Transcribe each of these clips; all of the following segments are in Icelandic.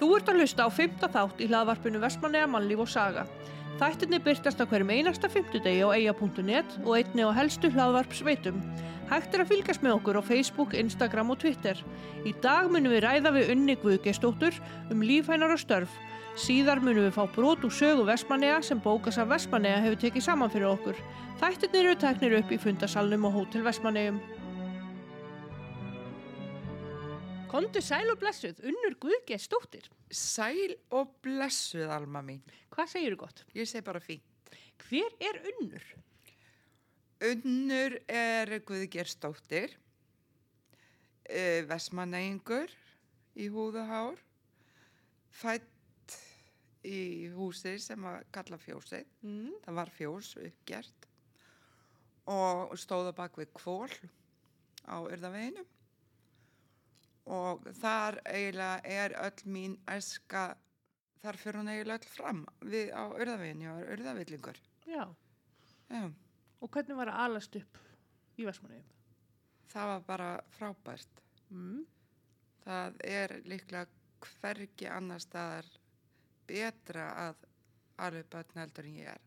Þú ert að hlusta á fymta þátt í hlaðvarpinu Vestmanneja mannlíf og saga. Þættinni byrtast á hverjum einasta fymtudegi á eia.net og einni á helstu hlaðvarpsveitum. Hægt er að fylgjast með okkur á Facebook, Instagram og Twitter. Í dag munum við ræða við unni Guðgeistóttur um lífhænar og störf. Síðar munum við fá brot úr sögu Vestmanneja sem bókas af Vestmanneja hefur tekið saman fyrir okkur. Þættinni eru teknir upp í fundasalnum og hótel Vestmannejum. Kondu sæl og blessuð, unnur Guðgeistóttir. Sæl og blessuð, Alma mín. Hvað segir þú gott? Ég segi bara fín. Hver er unnur? Unnur er Guðgerstóttir, uh, Vesmanæingur í húðahár, fætt í húsi sem að kalla fjósið. Mm. Það var fjós uppgjert og stóða bak við kvól á Urðaveginum og þar eiginlega er öll mín æska, þar fyrir hún eiginlega öll fram við á Urðaveginu, ég var Urðavillingur. Já. Já, Og hvernig var að alast upp í Vestmannegum? það var bara frábært. Mm. Það er líklega hvergi annar staðar betra að alveg börn heldur en ég er.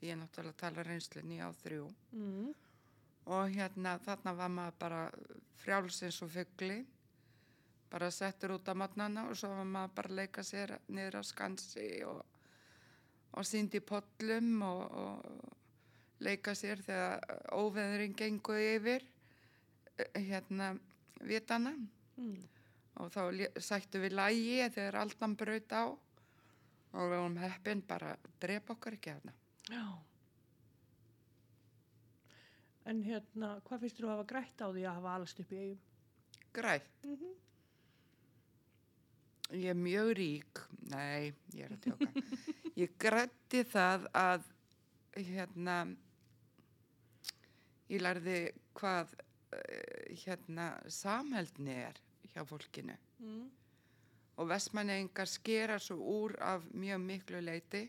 Ég er náttúrulega að tala reynslunni á þrjú Mm. og hérna þarna var maður bara frjálsins og fuggli bara settur út á matnana og svo var maður bara að leika sér niður á skansi og, og síndi pollum og, og leika sér þegar óveðurinn genguði yfir eh, hérna vitana Mm. og þá sættu við lægi þegar aldan braut á og við varum heppin bara að drepa okkar ekki hérna. Já. En hérna, hvað finnst þú að hafa grætt á því að hafa alast upp í eigum? Grætt. Mhm. Ég er mjög rík. Nei, ég er að tjóka. ég grætti það að hérna ég lærði hvað eh, hérna samheldni er hjá fólkinu Mm. og vestmannengar skera svo úr af mjög miklu leiti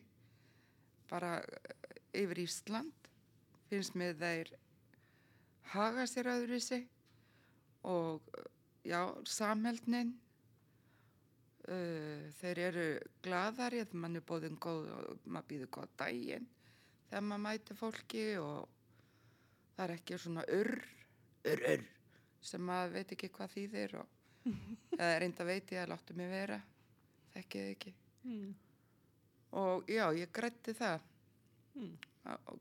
bara eh, yfir Ísland finnst mér þeir haga sér öðruvísi og eh, já, samheldnin uh, þeir eru gladari þegar mann er bóðin góð og maður býður góð daginn þegar maður mæti fólki og það er ekki svona urr, urr, urr sem maður veit ekki hvað þýðir og eða reynda veit ég að láttu mig vera þekkið ekki Mm. og já, ég grætti það Mm. og,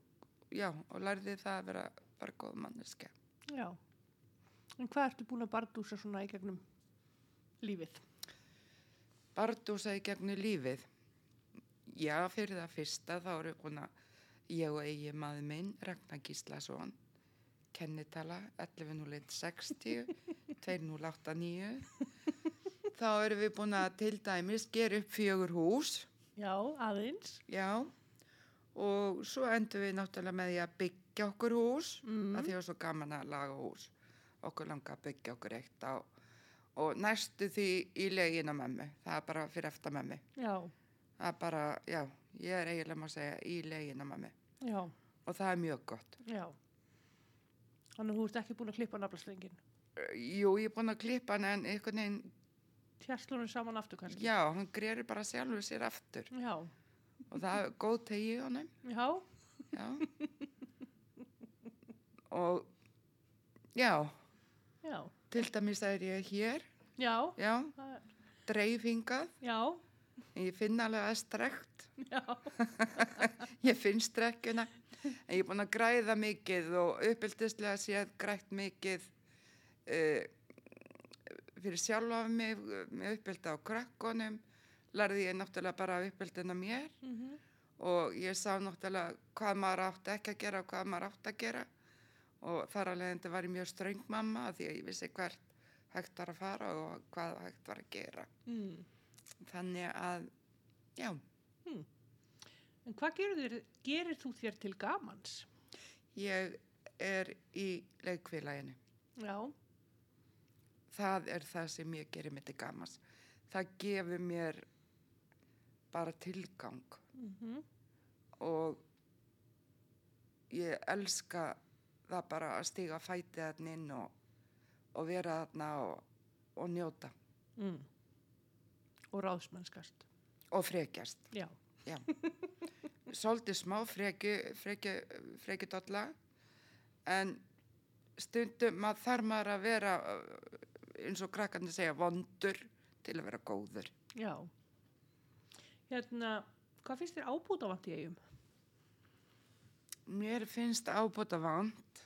já, og lærði það að vera bara góð manneska Já. En hvað ertu búin að bardúsa svona í gegnum lífið? Bardúsa í gegnum lífið já, fyrir það fyrsta þá eru að ég og eigi maður minn Ragnar Gíslason kennitala 11.060 2089 þá erum við búin að til dæmis gera upp fjögur hús Já, aðeins. Já, og svo endur við náttúrulega með því að byggja okkur hús, Mm. að því var svo gaman að laga hús. Okkur langa að byggja okkur eitt á, og næstu því í legin á mömmu, það er bara fyrir eftir. Já, Það er bara, já, ég er eiginlega maður að segja í legin á já, og það er mjög gott. já. Þannig að þú ert ekki búin að klippa naflastrengin. Jú, ég er búin að klippa hann en einhvern veginn, Tjastlunum saman aftur kannski. já, hann gerir bara sjálfur sér aftur Já, og það er góð tegi í honum. já, Já. og já, já, til dæmis er ég hér, já, já, það dreif hingað, já, ég finn alveg að strekt, já, ég finn strekkuna, en ég er búin að græða mikið og uppbyldislega séð grætt mikið uh, fyrir sjálfa mig, með uppbylda á krakkonum, lærði ég náttúrulega bara uppbyldina mér. Mhm, og ég sá náttúrulega hvað maður átti ekki að gera og hvað maður átti að gera og þar alveg þetta var ég mjög ströng mamma því að ég vissi hvert hægt var að fara og hvað hægt var að gera. mm. Þannig að, já, En hvað gerir, gerir þú þér til gamans? ég er í leikfélaginu. Já, Það er það sem ég gerir mitt í gamans. Það gefur mér bara tilgang mhm, og ég elska það bara að stíga fætið þarna inn og, og vera þarna og, og njóta. mm. Og ráðsmennskast. og frekjast. Já. Já. Svolítið smá freki, freki, dolla en stundum mað, þarf maður að vera eins og krakkarnir segja vondur til að vera góður. Já. Hérna, hvað finnst þér ábúta vant í eigum? Mér finnst ábúta vant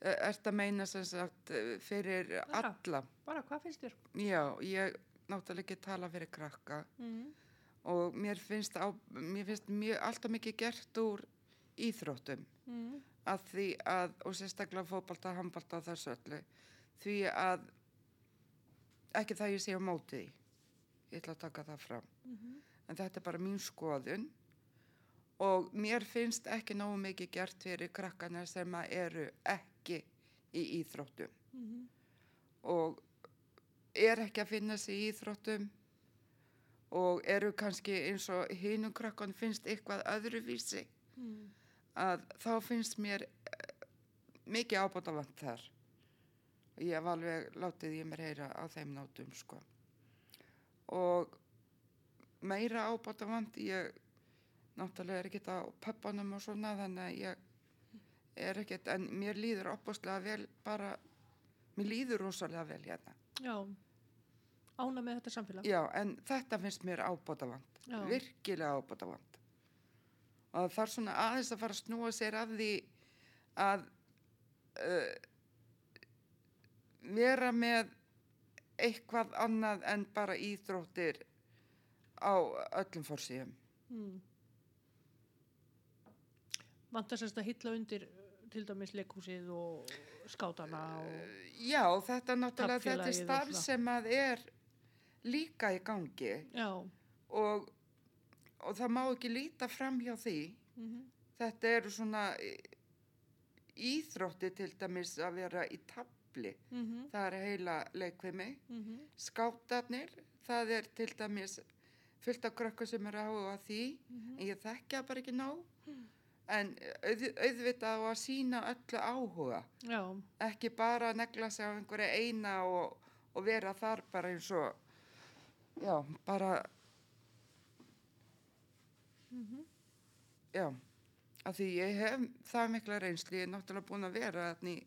Er þetta meina sem sagt fyrir Bara. alla? Bara, hvað finnst þér? Já, ég náttúrulega ekki tala fyrir krakka Mm. og mér finnst, á, mér finnst mjög, alltaf mikið gert úr íþróttum Mm. að því að, og sérstaklega fótbalta, handbalta og þessu öllu, því að ekki það ég sé á móti ég ætla að taka það fram, Mhm. en þetta er bara mín skoðun og mér finnst ekki nógu mikið gert fyrir krakkana sem eru ekki í íþróttum Mhm. og er ekki að finna sig í íþróttum og eru kannski eins og hinum krakkan finnst eitthvað öðruvísi Mm. að þá finnst mér eh, mikið ábúta vant þar og ég hef alveg látið ég mér heyra á þeim nótum sko og meira ábúta vant ég náttúrulega er ekkert á pöppanum og svona þannig að ég er ekkert en mér líður opbúslega vel bara mér líður rosalega vel hérna Já. Ána með þetta samfélag. já en þetta finnst mér ábúta vant Já. virkilega ábúta vant og það er svona aðeins að fara að snúa sér að því að uh, vera með eitthvað annað en bara íþróttir á öllum fórsíðum. Mm. Vantar sérst að hylla undir uh, til dæmis leikhúsið og skátana og... Já, þetta er náttúrulega þetta er starf sem að er líka í gangi og, og það má ekki líta fram hjá því. Mm Þetta eru svona í- íþrótti til dæmis að vera í tabli. -hmm. Það er heila leikvimi. Mm -hmm. Skátarnir, það er til dæmis fullt af krökkur sem eru á því, Mhm. en ég þekkja bara ekki nóg. En auð, auðvitað á að sína öllu áhuga, Já. ekki bara að negla sig á einhverja eina og, og vera þar bara eins og, já, bara, Mm já, að því ég hef það mikla reynsli, ég er náttúrulega búin að vera þarna í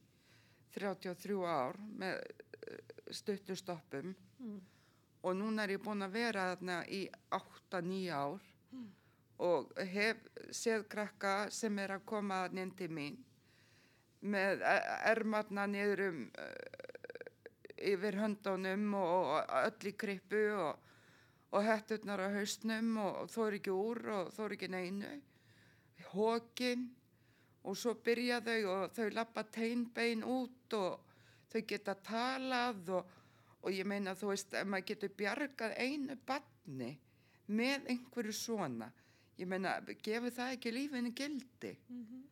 33 ár með stuttu stoppum. Mm. og núna er ég búin að vera þarna í 8-9 ár og hef séð krakka sem er að koma til mín með e- ermarna niður um uh, yfir höndunum og, öll í krippu og, og hetturnar á hausnum og, þó er ekki úr og þó er ekki neinu. Hókin og svo byrja þau og þau lappa teinbein út og þau geta talað og, og ég meina þú veist ef maður getur bjargað einu batni með einhverju svona ég meina gefur það ekki lífinu gildi? Mhm.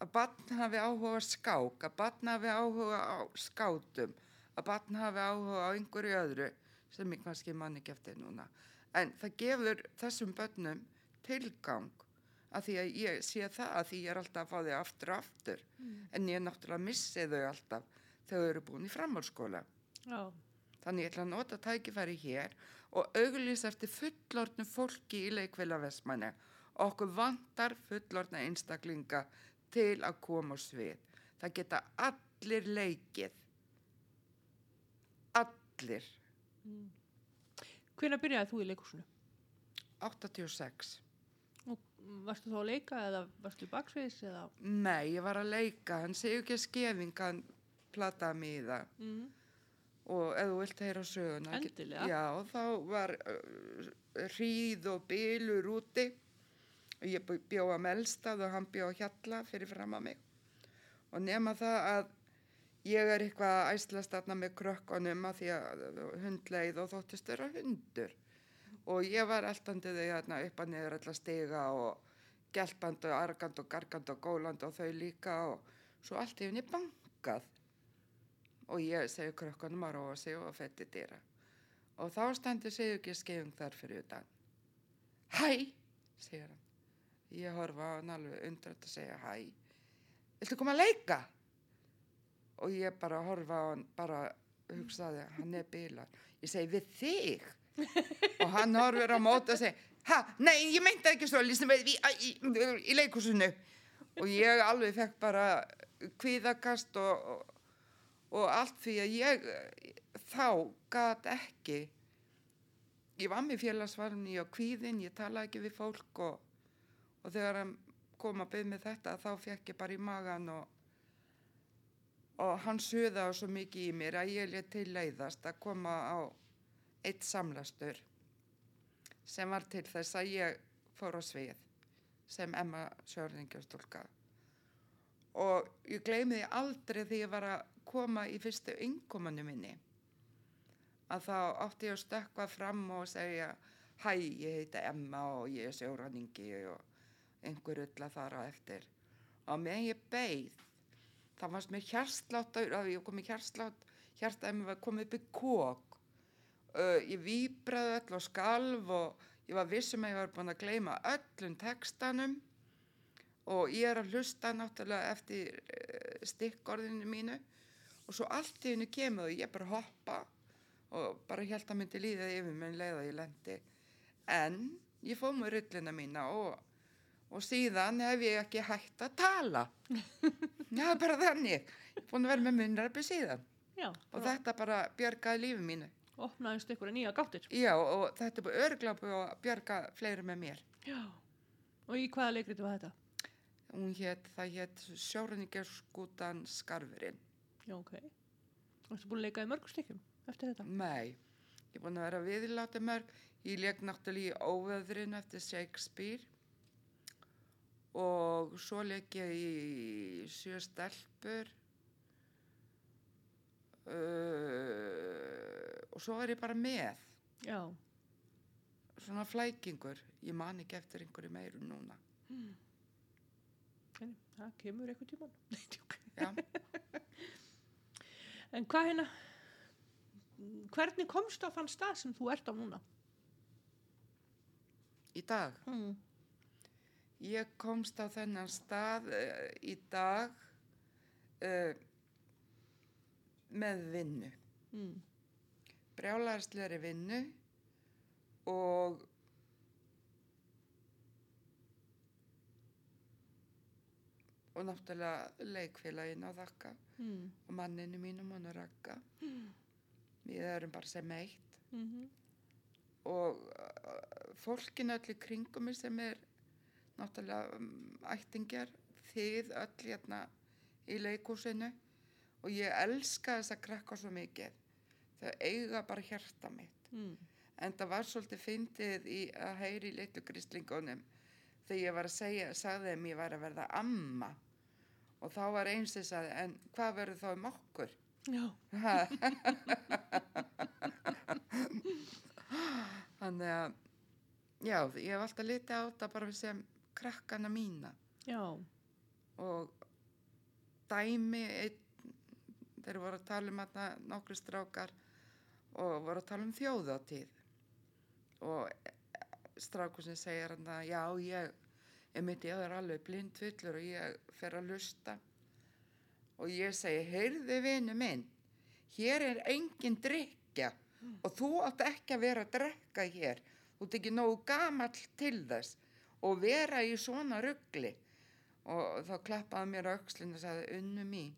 að batn hafi áhuga á skák að batn hafi áhuga á skátum að batn hafi áhuga á einhverju öðru sem ég kannski man ekki eftir núna. En það gefur þessum börnum tilgang að því að ég sé það að því ég er alltaf að fá þau aftur og aftur. En ég náttúrulega missi þau alltaf þegar þau eru búin í framhaldsskóla. Já. Þannig ég ætla að nota tækifæri hér og auglýsa eftir fullorðnu fólki í leikvila Vestmanni. Okkur vantar fullorðna einstaklinga til að koma á svið. Það geta allir leikið. Allir. Hvenær byrjaði þú í leikhúsinu? 86. Og varstu þá að leika eða varstu í baksviðis eða? Nei, ég var að leika. Hann segju ekki að skefing, hann plataði mig í það. Mm. Og ef þú vilt heyra söguna Endilega. já, þá var uh, hríð og bylur úti. Og ég bjó- bjó að melstað og hann bjó að hjalla fyrir fram að mig. Og nema það að ég er eitthvað að æslast þarna með krökkunum að því að hundleið og þóttist vera hundur. Og ég var eltandi þau upp að niður allar stiga og geltandi og argandi og gargandi og gólandi og þau líka og svo allt í henni bankað og ég segi krökkunum að róa sig og fetti dýra. Og þá stendur segjur ekki skefing þar fyrir utan. Hæ, segir hann. Ég horfa á hann alveg undrætt að segja hæ. Viltu koma að leika? Og ég bara horfa á hann bara hugsaði, hann er bílar. Ég segi, við þig? og hann horfir á móti og segi, ha, nei, ég meinti ekki svo, lístum við í, í, í, í leikursinu. Og ég alveg fekk bara kvíðakast og, og, og allt því að ég þá gat ekki, ég var með félagsvarni og kvíðin, ég talaði ekki við fólk og, og þegar hann kom að byggja með þetta þá fekk ég bara í magan og og hann suðaði svo mikið í mér að ég létt til leiðast að koma á eitt samlastur sem var til þess að ég fór á svið sem Emma Sjörðingjastólka og ég gleymiði aldrei því ég var að koma í fyrstu yngkomannu minni. Að þá átti ég að stökka fram og segja hæ, ég heiti Emma og ég er sjóraningi og einhver öll að fara eftir. Og meðan ég beigð það varst með hjarslátt að ég kom með hjarslátt hjartaði mér var komið upp í kók uh, ég výbraði öll og skalv og ég var vissum að ég var búin að gleyma öllum textanum. Og ég er að hlusta náttúrulega eftir uh, stikkorðinu mínu og svo allt í hennu kemur og ég bara hoppa og bara held að myndi líðað yfir mig leið að ég lendi en ég fóð mér rullina mína og, og síðan hef ég ekki hægt að tala Já, bara þannig. Ég er búin að vera með munnræpi síðan. Já, Og þetta bara björgaði lífi mínu. opnaðist ykkur nýja gáttir. Já, og þetta er bara búið að björga fleiri með mér. Já. Og í hvaða leikriti var þetta? Hún hétt, það hétt Sjóruningerskútan Skarfurinn. Já, ok. Varstu búin að leika í mörgum stykkjum eftir þetta? Nei, ég er búin að vera viðláti mörg. Ég leik náttúrulega í Óveðrin eftir Shakespeare og svo leik ég í Sjö stelpur uh, og svo er ég bara með. Já. svona flækingur ég man ekki eftir einhverju meiru núna En, það kemur eitthvað tíman. Nei, tjók. já, En hvað hérna, hvernig komst á þann stað sem þú ert á núna? í dag Mm. ég komst á þennan stað uh, í dag uh, með vinnu Mm. brjálarsleiri vinnu og og náttúrulega leikfélagin á þakka. Mm. og manninu mínum hann að rakka við erum bara sem eitt. Mm -hmm. og uh, fólkin öll í kringum sem er náttúrulega um, ættingjar þið öll hérna í leikúsinu og ég elska þess að krakka svo mikið. Þau eiga bara hjarta mitt. Mm. en það var svolítið fyndið í að heyri í litu kristlingunum þegar ég var að segja, sagði þeim ég var að verða amma og þá var eins þess að en hvað verður þá um okkur. Þannig að, já, ég hef alltaf litið á þetta bara sem krakkana mína Já. og dæmi, einn, þeir voru að tala um þarna nokkri strákar og voru að tala um þjóðatíð og strákur sem segir hann að já, ég er mitt ég er alveg blindfullur og ég fer að lusta og ég segi, heyrðu vinu minn, hér er engin drikja og þú átt ekki að vera að drekka hér, þú ert ekki nógu gamall til þess og vera í svona ruggli og þá klappaði mér á öxlinn og sagði, unnu mín,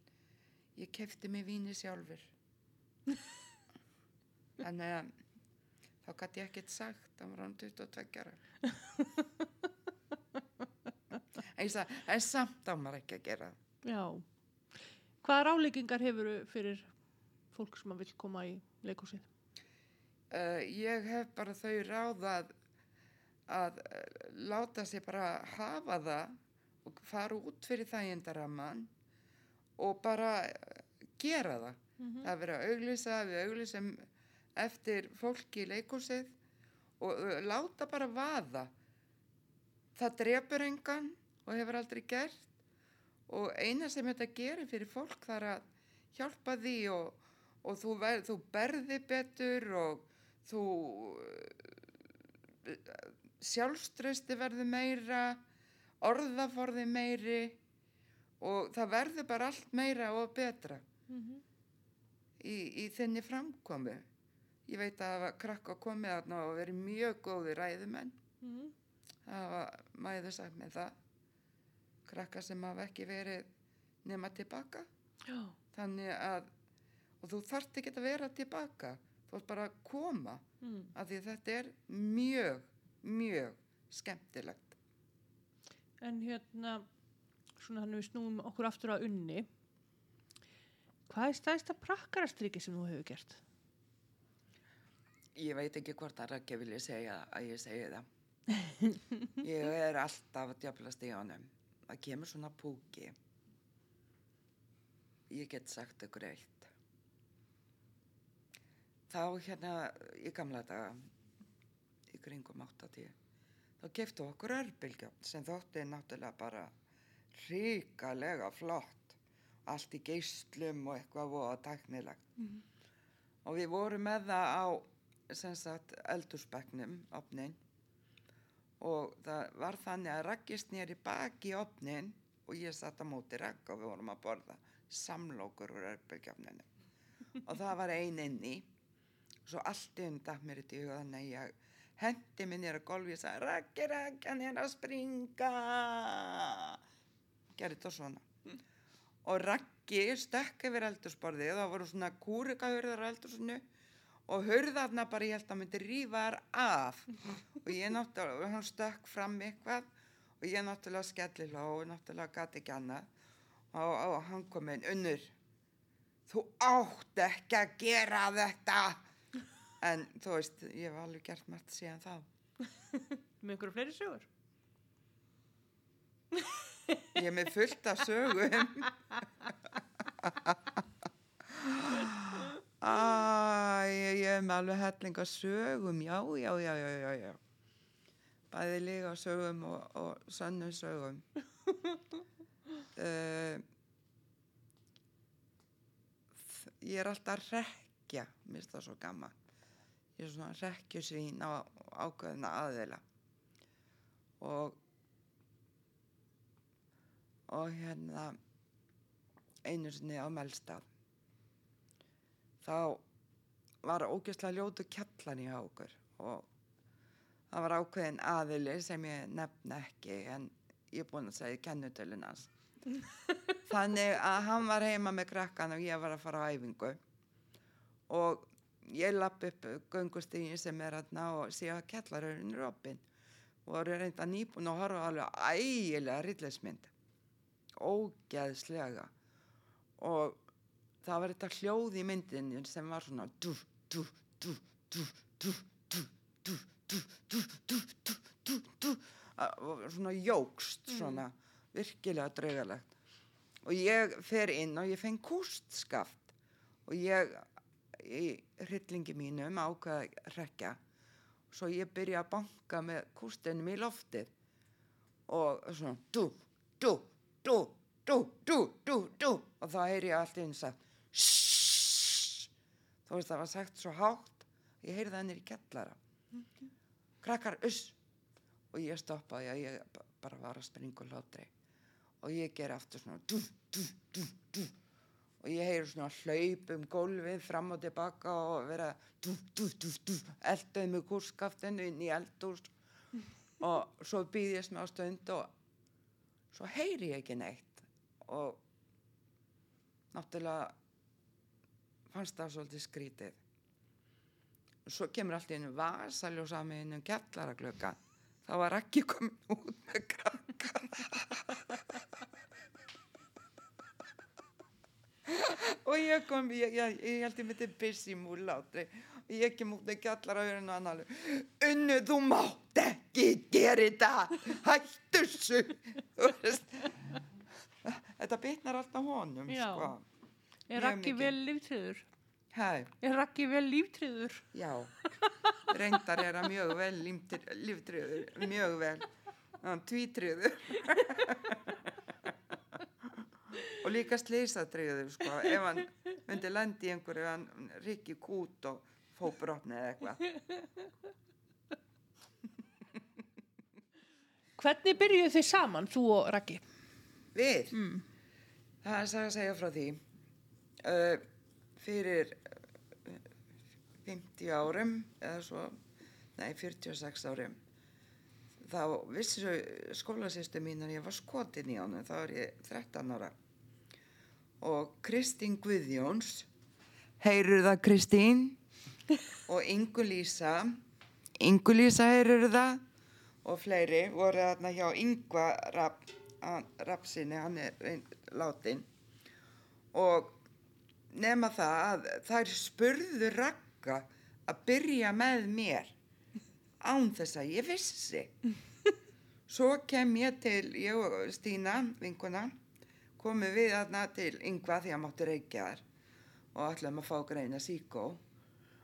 ég kefti mig víni sjálfur. Þannig að þá gæti ég ekkert sagt, það var hann 22 ára. Sagði, en samt á maður ekki að gera það. Já. Hvaða ráleikingar hefur fyrir fólk sem vil koma í leikúsið? Uh, ég hef bara þau ráð að, uh, láta sig bara hafa það og fara út fyrir þægindaraman og bara uh, gera það. Mm Það er verið að auglýsa, við auglýsum eftir fólki í leikúsið og láta bara vaða. Það drepur engan og hefur aldrei gert og eina sem þetta gerir fyrir fólk þar að hjálpa því og, og þú, ver, þú berði betur og þú uh, sjálfströsti verður meira, orðaforði meiri og það verður bara allt meira og betra. -hmm. í, í þinni framkomu. Ég veit að það var krakka komið þarna og verið mjög góði ræðumenn. Mm. Það var, maður sagt með það, krakka sem hafa ekki verið nema tilbaka. Já. Þannig að, og þú þarft ekki að vera tilbaka, þú ert bara að koma, Mm. af því þetta er mjög, mjög skemmtilegt. En hérna, svona þannig við snúum okkur aftur að unni. Hvað er stæðsta prakkarastriki sem þú hefur gert? Ég veit ekki hvort að Raggi vilja segja að ég segi það. ég er alltaf að djöflast í honum. Það kemur svona púki. Ég get sagt ykkur eitt. Þá hérna í gamla daga, í kringum 80, þá keftu okkur örbylgjöfn sem þótti náttúrulega bara ríkalega flott. Allt í geislum og eitthvað voða tæknilegt. Og við vorum með það á sem sagt eldurspeknum, opnin og það var þannig að raggist nýri baki í opnin og ég satt á móti ragg og við vorum að borða samlokur úr örbylgjöfninu og það var ein inni. Svo allt undan mér í tíu þannig að ég hendi minn nýra golfi og sagði raggi raggi hann er að springa. Gerði þetta svona. Og raggi stökk yfir eldursborðið það voru svona kúrikahurðar á eldursinu og hurðarna bara ég held að myndi rífa þar af. Og ég náttúrulega, hann stökk fram eitthvað og ég náttúrulega skelli hló og náttúrulega gati ekki annað. Og, og hann kom inn, unnur þú átt ekki að gera þetta. En þú veist, ég hef alveg gert margt síðan þá. Með einhverju fleiri sögur? ég er með fullt af sögum Æ, ég, er með alveg hellinga sögum, já, já, já, já, já. Bæði líka sögum og, og sönnu sögum. uh, ég er alltaf að rekja, mér finnst það svo gaman. Ég er svona rekkjusvín á ákveðina aðila. Og, og hérna, einu sinni á Melstað þá var ógeðslega ljótu kjallan í okkur og það var ákveðin aðili sem ég nefna ekki en ég er búin að segja kennutölun hans. Þannig að hann var heima með krakkan og ég var að fara á æfingu. Og ég lapp upp göngustíðin sem er hérna og sé að kjallarurinn er opinn og voru reynda nýbúin að horfa alveg ægilega rillismynd ógeðslega. Og það var þetta hljóð í myndin sem var svona svona jógst svona virkilega draugalegt og ég fer inn og ég fenn kústskaft og ég í hryllingi mínum ákvaða rekja og svo ég byrja að banka með kústinum í loftið og svona dú, dú, dú, dú, dú, dú, dú og þá heyr ég allt eins að Shhh. Þú veist það var sagt svo hátt. Ég heyrði það niður í kellara krakkar, uss. Og ég stoppaði að ég ba- bara var að springa hlátri og ég ger aftur svona dú, dú, dú, og ég heyri svona hlaup um gólfið fram og tilbaka og vera eldaði með kúrskaftinu inn í eldús og svo býði ég smá stund og svo heyri ég ekki neitt. Og náttúrulega fannst það svolítið skrítið. Svo kemur allt í einu vasaljós að mig inn um kjallaraglöka. Það var ekki komin út með krakka. og ég kom, ég, ég, ég held ég myndi bissi múlátri. Og ég kem út með kjallarahurinn og hann alveg, unnu þú mátt ekki gera þetta, hættu þessu. Þetta bitnar alltaf honum, Já. sko. Er mikið. vel líftriður? Hæ, Er Raggi vel líftriður? já, reyndar er hann mjög vel líftriður, mjög vel, hann tvítriður. og líka slísatriður, sko, ef hann myndi lendi í einhverju, hann rikki kút og fóbrotni eða eitthvað. Hvernig byrjuðu þið saman, þú og Raggi? Við, það er að segja frá því. Uh, fyrir eh, 50 árum eða svo, nei 46 árum þá vissu skólasýstu mín að ég var skotin í honum, þá er ég 13 ára. Og Kristín Guðjóns heyrur það Kristín? Og Ingu Lísa Ingu Lísa heyrur það? Og fleiri voru þarna hjá Ingva Rapp, Rappsinni, hann er látin og nema það að þær spurðu Ragga að byrja með mér. Án þess að ég vissi. Svo kem ég til ég og Stína, vinkuna komum við þarna til Yngva því að máttu reykja þar og ætlum að fá greina síkó.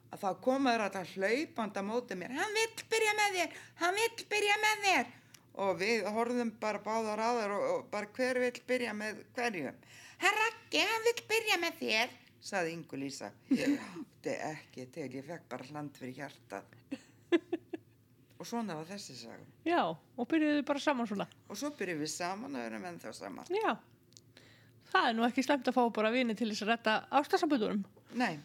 Að þá komaður alltaf hlaupanda móti mér. Hann vill byrja með þér, hann vill byrja með þér. Og við horfðum bara báðar á þær og, og bara hver vill byrja með hverjum Raggi, hann vill byrja með þér saði Ingu Lísa ég átti ekki til, ég fekk bara hland fyrir hjarta og svona var þessi saga. Já, og byrjuðu bara saman svona. og svo byrjum við saman og erum ennþá saman. Já, það er nú ekki slemt að fá bara vini til þess að retta ástasambundunum. Nei,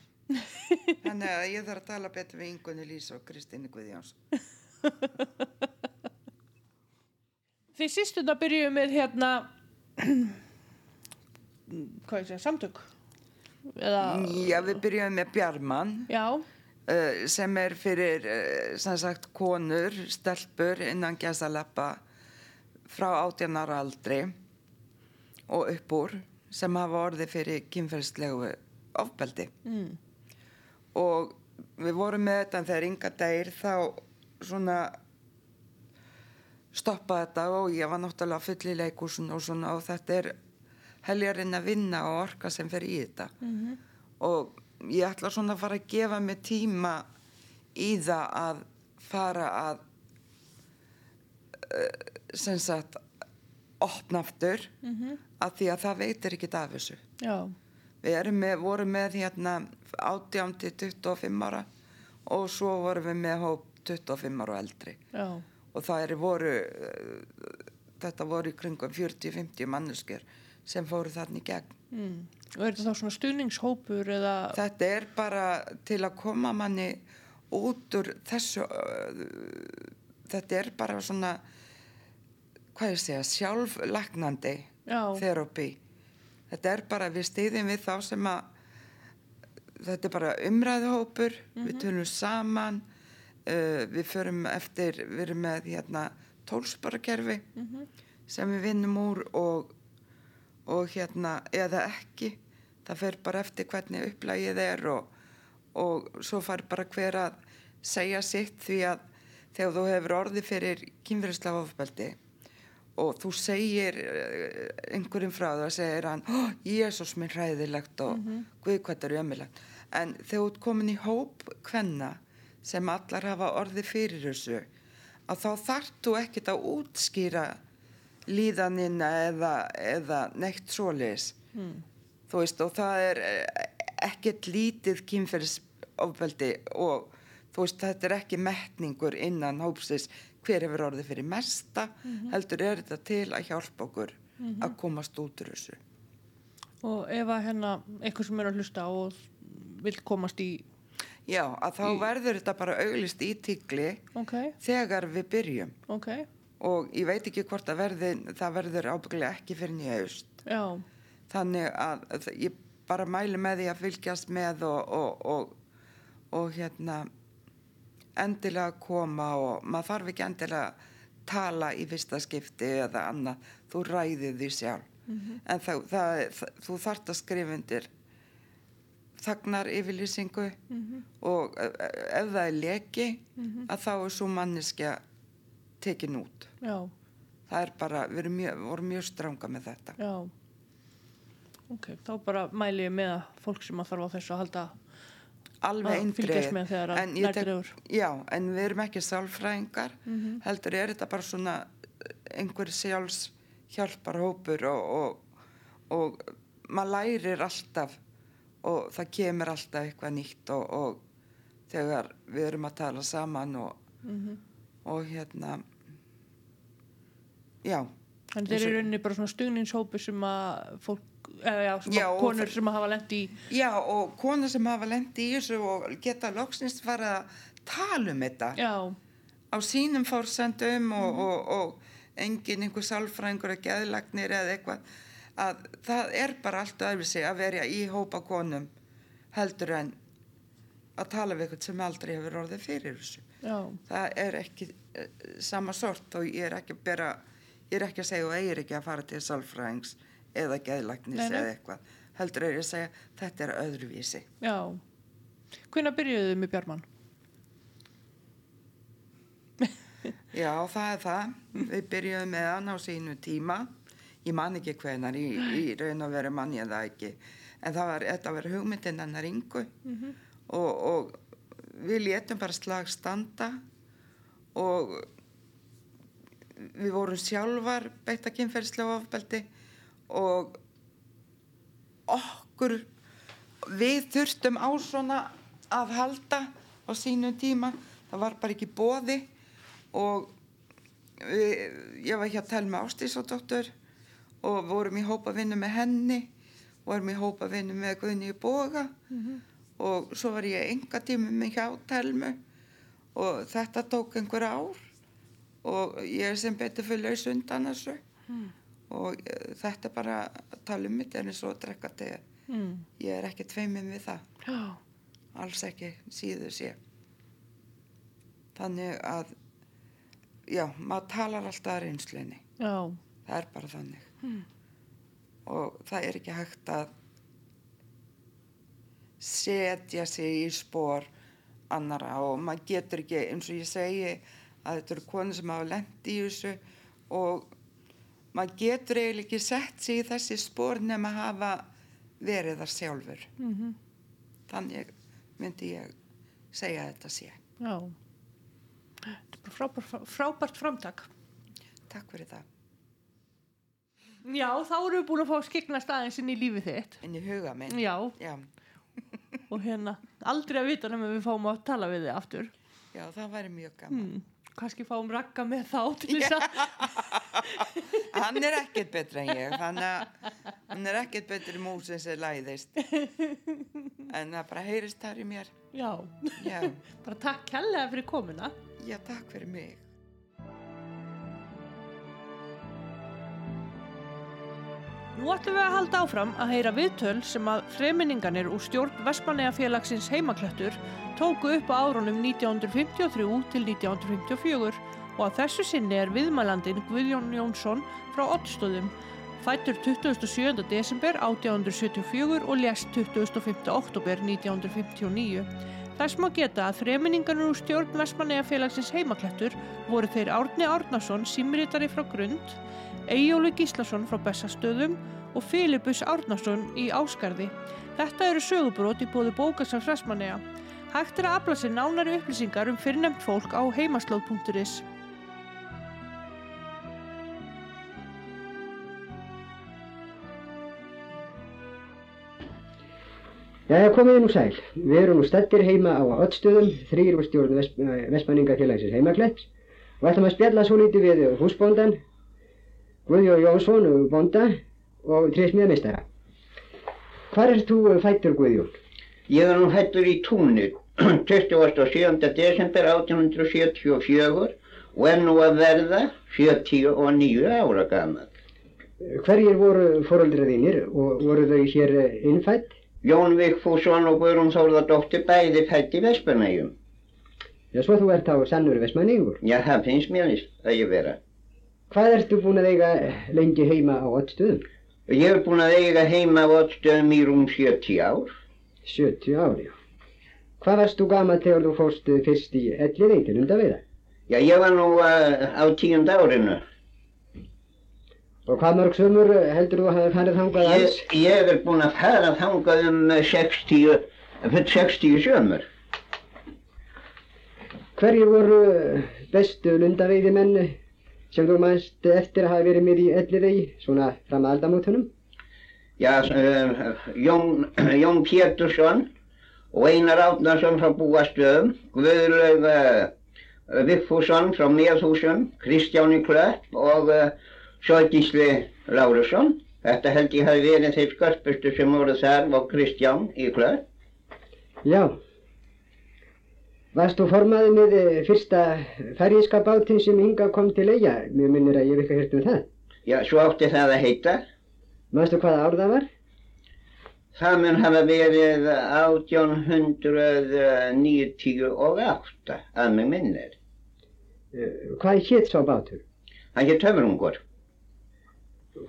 þannig að ég þarf að tala betur við Ingunni Lís og Kristínu Guðjóns. Því sístunda byrjuðum við hérna, hvað ég segja, samtök. Eða, Já, við byrjum með Bjarman já, uh, sem er fyrir, uh, sem sagt, konur, stelpur innan gæsalappa frá átjanar aldri og upp úr sem hafa orðið fyrir kynferðslegu ofbeldi. mm, og við vorum með þetta en þegar Inga dæir þá svona stoppaði þetta og ég var náttúrulega full í leikúsin og svona og þetta er heljarinn að vinna og orka sem fer í þetta. Mhm, og ég ætla svona að fara að gefa mig tíma í það að fara að uh, sem sagt opna aftur mhm, að því að það veitir ekki af þessu. Já, Við erum með, vorum með hérna 18 til 25 ára og svo vorum við með hóp 25 ára og eldri. Já, og það eru voru, eh, þetta voru í kringum 40-50 manneskjur sem fóru þannig gegn. mm. Og er þetta þá svona stuðningshópur eða, Þetta er bara til að koma manni út úr þessu, þetta er bara svona, hvað ég segja, sjálflagnandi já, þerapi. Þetta er bara, við stýðum við þá sem að þetta er bara umræðuhópur, við tölum saman, uh, við förum eftir, við erum með hérna tólsparakerfi mhm, sem við vinnum úr og, og hérna, eða ekki, það fer bara eftir hvernig upplægið er og, og svo far bara hver að segja sitt því að þegar þú hefur orði fyrir kynfyrirslega ofbeldi og þú segir eh, einhverjum frá það, segir hann oh, Jésús minn hræðilegt og Mhm. Guð hvað er ömulegt en þegar þú ert komin í hóp hvenna sem allar hafa orði fyrir þessu að þá þarft þú ekkert að útskýra líðanina eða, eða neitt svoleiðis. Mm, þú veist og það er eh, ekkert lítið kynferðisofbeldi og þú veist þetta er ekki metningur innan hópsins. Hver hefur orðið fyrir mesta heldur er þetta til að hjálpa okkur að komast út úr þessu. Og ef að hérna eitthvað sem er að hlusta og vill komast í, já að þá Í- verður þetta bara auglist í tíkli ok, þegar við byrjum. Ok, og ég veit ekki hvort að verði, það verður ábygglega ekki fyrir nýja haust. Já, þannig að ég bara mæli með því að fylgjast með og, og, og, og hérna endilega koma og maður þarf ekki endilega tala í fyrsta skipti eða annað, þú ræðir því sjálf. En það, það, það, þú þarft að skrifa undir þagnar yfirlýsingu mhm, og ef ef það er leki mhm, að þá er svo manneskja tekin út. Já, það er bara, við erum mjög, vorum mjög stranga með þetta. Já, ok, þá bara mæli ég með fólk sem að þarf á þessu að halda alveg eindrið en en við erum ekki sálfræðingar. Mhm. heldur er þetta bara svona einhver sjálfs hjálpar hópur og, og, og maður lærir alltaf og það kemur alltaf eitthvað nýtt og, og þegar við erum að tala saman og, Mhm. og hérna já, En þeir og- eru rauninni bara svona stuðningshópi sem að fólk eða já, Já, og konur sem hafa lent í Já, og konur sem hafa lendi í þessu og geta loksins fara að tala um þetta. Já, á sínum fórsendum og, og, og engin einhver sálfræðingur að geðlagnir eða eitthvað að það er bara allt öðruvísi að vera í hópa konum heldur en að tala við eitthvað sem aldrei hefur orðið fyrir þessu. já, Það er ekki uh, sama sort og ég er ekki að bera, ég er ekki að segja og eigir ekki að fara til sálfræðings eða geðlagnis eða eitthvað. Heldur er ég að segja þetta er öðruvísi. já hvenær byrjuðu með Bjarmann? Já, það er það. Við byrjuðum með hann á sínu tíma. Ég man ekki hvenar, í, í raun og veru mann ég það ekki. En það var, þetta var hugmyndin hennar yngu og, og við létum bara slag standa og við vorum sjálfar beitt að kynferðislega ofbeldi og okkur, við þurftum á svona að halda á sínum tíma. Það var bara ekki bóði og við, ég var hér að tala með Ástísóttur og vorum í hópa vinnu með henni vorum í hópa vinnu með Guðni í Boga og svo var ég enga tími með hjá telmu og þetta tók einhver ár og ég er sem betur fyrir laus undan þessu. Og eh, þetta er bara að tala um mitt en eins og drekka te. Mm. ég er ekki tveiminn við það. Já, alls ekki síður sé. Þannig að já, maður talar alltaf að reynslunni. Já, það er bara þannig. Og það er ekki hægt að setja sig í spór annara og maður getur ekki eins og ég segi að þetta eru konur sem hafa lent í þessu og maður getur eiginlega ekki sett sig í þessi spór nema að hafa verið þar sjálfur. Mhm, þannig myndi ég segja þetta sé. Já. Þetta er bara frábært, frábært framtak. Takk fyrir það. Já, þá erum við búin að fá að skiknast aðeins inn í lífið þitt. En í huga minn. Já, já, og hérna aldrei að vita nema við fáum að tala við þig aftur. Já, það væri mjög gaman. Hmm. Kannski fáum ragga með þá til þess að hann er ekkert betur en ég þannig að hann er ekkert betur í músin sem læðist. En það bara heyrist þar í mér. Já, já, bara takk kærlega fyrir komuna. Já, takk fyrir mig Nú ætlum við að halda áfram að heyra viðtöl sem að freminninganir úr stjórn Vestmanneafélagsins heimaklættur tóku upp á árunum 1953 til 1954 og að þessu sinni er viðmælandin Guðjón Jónsson frá Ottstöðum, fættur 27. desember 1874 og lést 25. oktober 1959. Þess má geta að þreminningarnir úr stjórn Vestmanneafélagsins heimaklættur voru þeir Árni Árnason, símritari frá Grund, Eyjólu Gíslason frá Bessastöðum og Filipus Árnason í Áskarði. Þetta eru sögubrót í bóðu bókasafs Vestmanneja. Hægt er að afla sér nánari upplýsingar um fyrrnemt fólk á heimaslóð.is. Jæja, komið nú sæl. Við erum nú stættir heima á Ottstöðum, þrýr úr stjórn Vest, Vestmanningafélagsins heimaklætt og ætlum að spjalla svo lítið við húsbóndan, Guðjón Jónsson og bónda og trésmiðamistara. Hvar er þú fættur Guðjón? Ég er nú hættur í túnni 27. desember 1874 og er nú að verða 79 ára gammal. Hverjir voru fóröldra þínir og voru þau hér innfætt? Jón Vigfússon og Guðrún Þórðardóttir bæði fætt í Vespanægjum. Já, svo þú ert á sannur vestmanningur. Já, það finnst mér að ég vera. Hvað ertu búin að eiga lengi heima á Ottstöðum? Ég er búin að eiga heima á Ottstöðum í rúm 70 ár. 70 ári. Hvað varst þú gama þegar þú fórst fyrst í ellið til undaviða? Já, ég var nú uh, á tíunda árinu. Og hvað mörg sömur heldur þú að hafa farið þangað Ég, alls? ég er búin að fara þangað um uh, 60, fyrir 60 sömur. Hverjir voru bestu lundaveiðimenn sem þú mannst eftir að hafa verið með í ellivegi, svona fram að aldamótunum? Já, uh, Jón, Jón Pétursson og Einar Átnarsson frá Búastöðum, Guðlaug uh, Vigfússon frá Meðhúsum, Kristján í Klöpp og uh, Sjögísli Lárusson Þetta held ég hafi verið þeir skarpustu sem voru þar og Kristján í klöð. Já. Varst þú formaði með eh, fyrsta færjíska bátinn sem hinga kom til eiga? Mér minnir að ég hef ekki hört um það. Já, svo átti það að heita. Mástu hvaða ár það var? Það mun hafa verið 1898 að mig minnir. Eh, Hvað hétt sá bátur? Hann hétt Höfrungur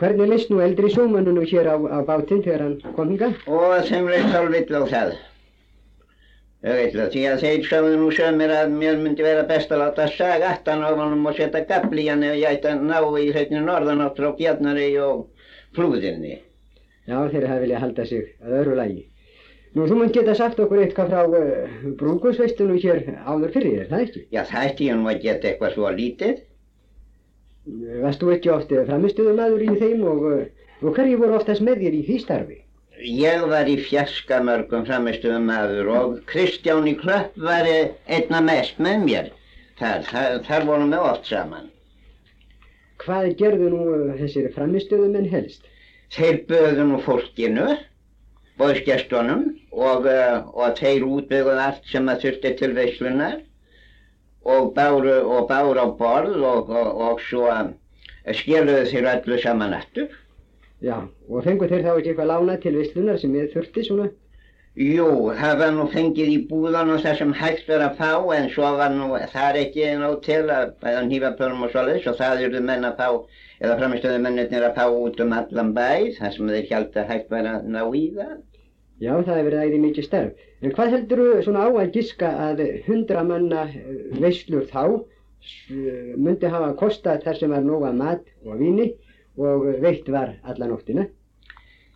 Hvernig leist nú eldri sjómannunu hér á, á bátinn þegar hann kom hinga? og þeim leist hálfitt á það. Því að þeir sagðu nú sömur að mér myndi vera best að láta saga aftan á honum og setja gafli í hann ef ég ætti að ná í hreitni norðanáttur á Bjarnari og flúðinni. Já, þeir hafa viljað halda sig að öðru lagi. Nú, þú munt geta sagt okkur eitthvað frá uh, brúkusveistunum hér áður fyrir þér, það ekki? Já, það ætti ég nú að geta eitthvað svo lítið. Varst þú ekki oft framistuðum aður í þeim og, og hverju voru oftast með þér í því starfi? Ég var í fjarska mörgum framistöðum maður og Kristján í Klöpp var eh, einna mest með mér. Þar, þar, þar vorum við oft saman. Hvað gerðu nú þessir framistuðumenn helst? Þeir böðu nú fólkinu, bóðsgestunum og, uh, og þeir útbygguðu allt sem að þurfti til veislunar og báru, og báru á borð og, og, og svo skiluðu þeir öllu saman aftur. Já, og fengu þeir þá ekki eitthvað lána til vislunar sem ég þurfti svona? Jú, það var nú fengið í búðan og það sem hægt var að fá en svo var nú þar ekki nóg til að bæða nýfapörnum og svoleiðis og það eruðu menn að fá, eða framistöðu mennir að fá út um allan bæ þar sem þeir held að hægt var að ná í það. Já, það hefur verið æði mikið starf. En hvað heldur þú svona á að giska að hundra manna eh, veislur þá s- myndi hafa kostað þar sem var nóga mat og víni og veitt var alla nóttina?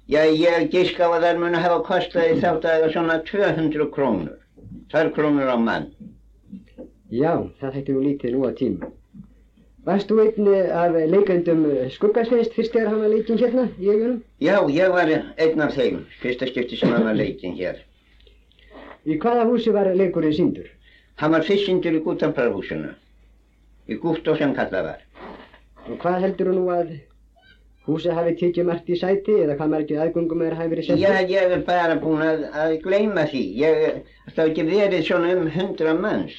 Já, ég gíska að þær munu hafa kostað í þá daga svona 200 krónur. 2 krónur á mann. Já, það þætti nú lítið nú á tíma. Varst þú einn eh, af leikandum skuggasveist fyrst þegar hann var leikinn hérna í eigunum? Já, ég var einn af þeim, fyrsta skipti sem hann var leikinn hér. Í hvaða húsi var leikurinn síndur? Hann var fyrst sýndur í Gútanprarhúsinu, í Gúttó sem kallað var. Og hvað heldur þú nú að húsið hafi tekið margt í sæti eða hvað margir aðgöngum er hafi verið sett? Já, ég er bara búinn að, að gleyma því. Ég, það hafi ekki verið svona um hundra manns.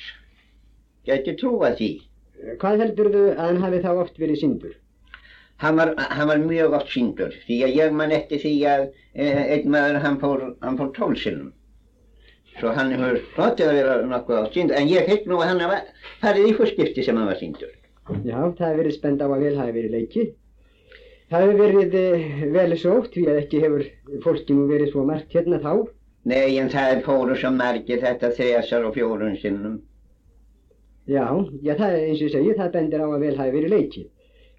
Gæti trúa því. Hvað heldur þú að hann hafi þá oft verið síndur? Hann var, hann var mjög oft sýndur, því að ég man eftir því að eh, einn maður hann fór, hann fór tólsinnum. Svo hann hefur hlotið að vera nokkuð oft sýndur, en ég held nú að hann hafa farið í fyrstskipti sem hann var sýndur. Já, það hefur verið spennt á að vel hafi verið leikið. Það hefur verið eh, vel sótt að ekki hefur fólki nú verið svo margt hérna þá. Nei, en það fóru svo margir þetta þrjásar og fjórun sinnum. Já, já, það er eins og ég segi, það bendir á að vel hafi verið leikið.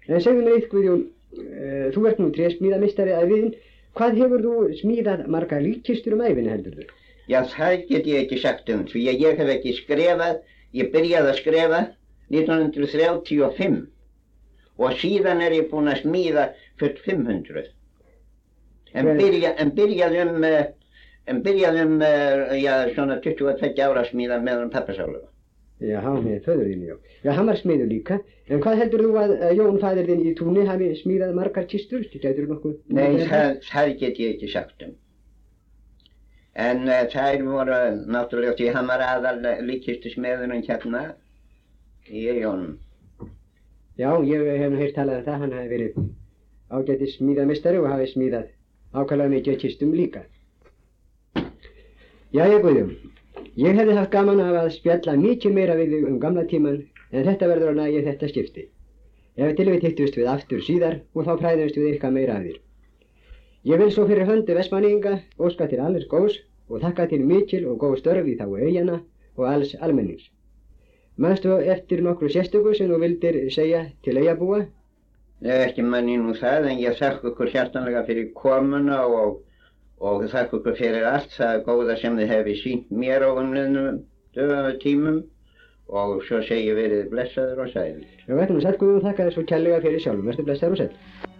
En segðu mér eitt Guðjón, uh, þú ert nú trésmíðamistari að viðin, hvað hefur þú smíðað marga líkkistur um æfinni heldur þú? Já, það get ég ekki sagt um, því að ég hef ekki skrefað, ég byrjaði að skrefa 1935 og síðan er ég búinn að smíða fyrir 500. En, byrja, en byrjaði um, eh, en byrjaði um, eh, já, svona 22 ára að smíða meðan pappasálu. Já, með föðurinn, já. Já, hann var smiður líka. En hvað heldur þú að, að Jón fæðir þinn í túni hafi smíðað margar kistur? Gætur þú nokkuð? Nei, það, það get ég ekki sagt um. En uh, þær voru náttúrulega því hann var aðal líkistu smeðurinn hérna í eigunum. Já, ég hef nú heyrt talað um það, hann hafi verið ágætið smíðamistari og hafi smíðað ákvæmlega mikið af kistum líka. Já, ég Guðjón, ég hefði haft gaman af að spjalla mikið meira við þig um gamla tíman en þetta verður að nægja þetta skipti. Ef til við hittust við aftur síðar og þá præðumst við eitthvað meira af þér. Ég vil svo fyrir höndu Vestmanninga óska til alls góðs og þakka til mikil og góð störf í þá eigana og alls almennings. Manstu eftir nokkru sérstöku sem þú vildir segja til eigabúa? Nei, ekki manni nú það, en ég þakka ykkur hjartanlega fyrir komuna og, og þakka ykkur fyrir allt það góða sem þið hefði sínt mér á umliðnum tímum og svo segi ég verið blessaður og sæl. Já, verðum að sæl Guðjón þakka þér svo kærlega fyrir sjálfum. Verður blessaður og sæl.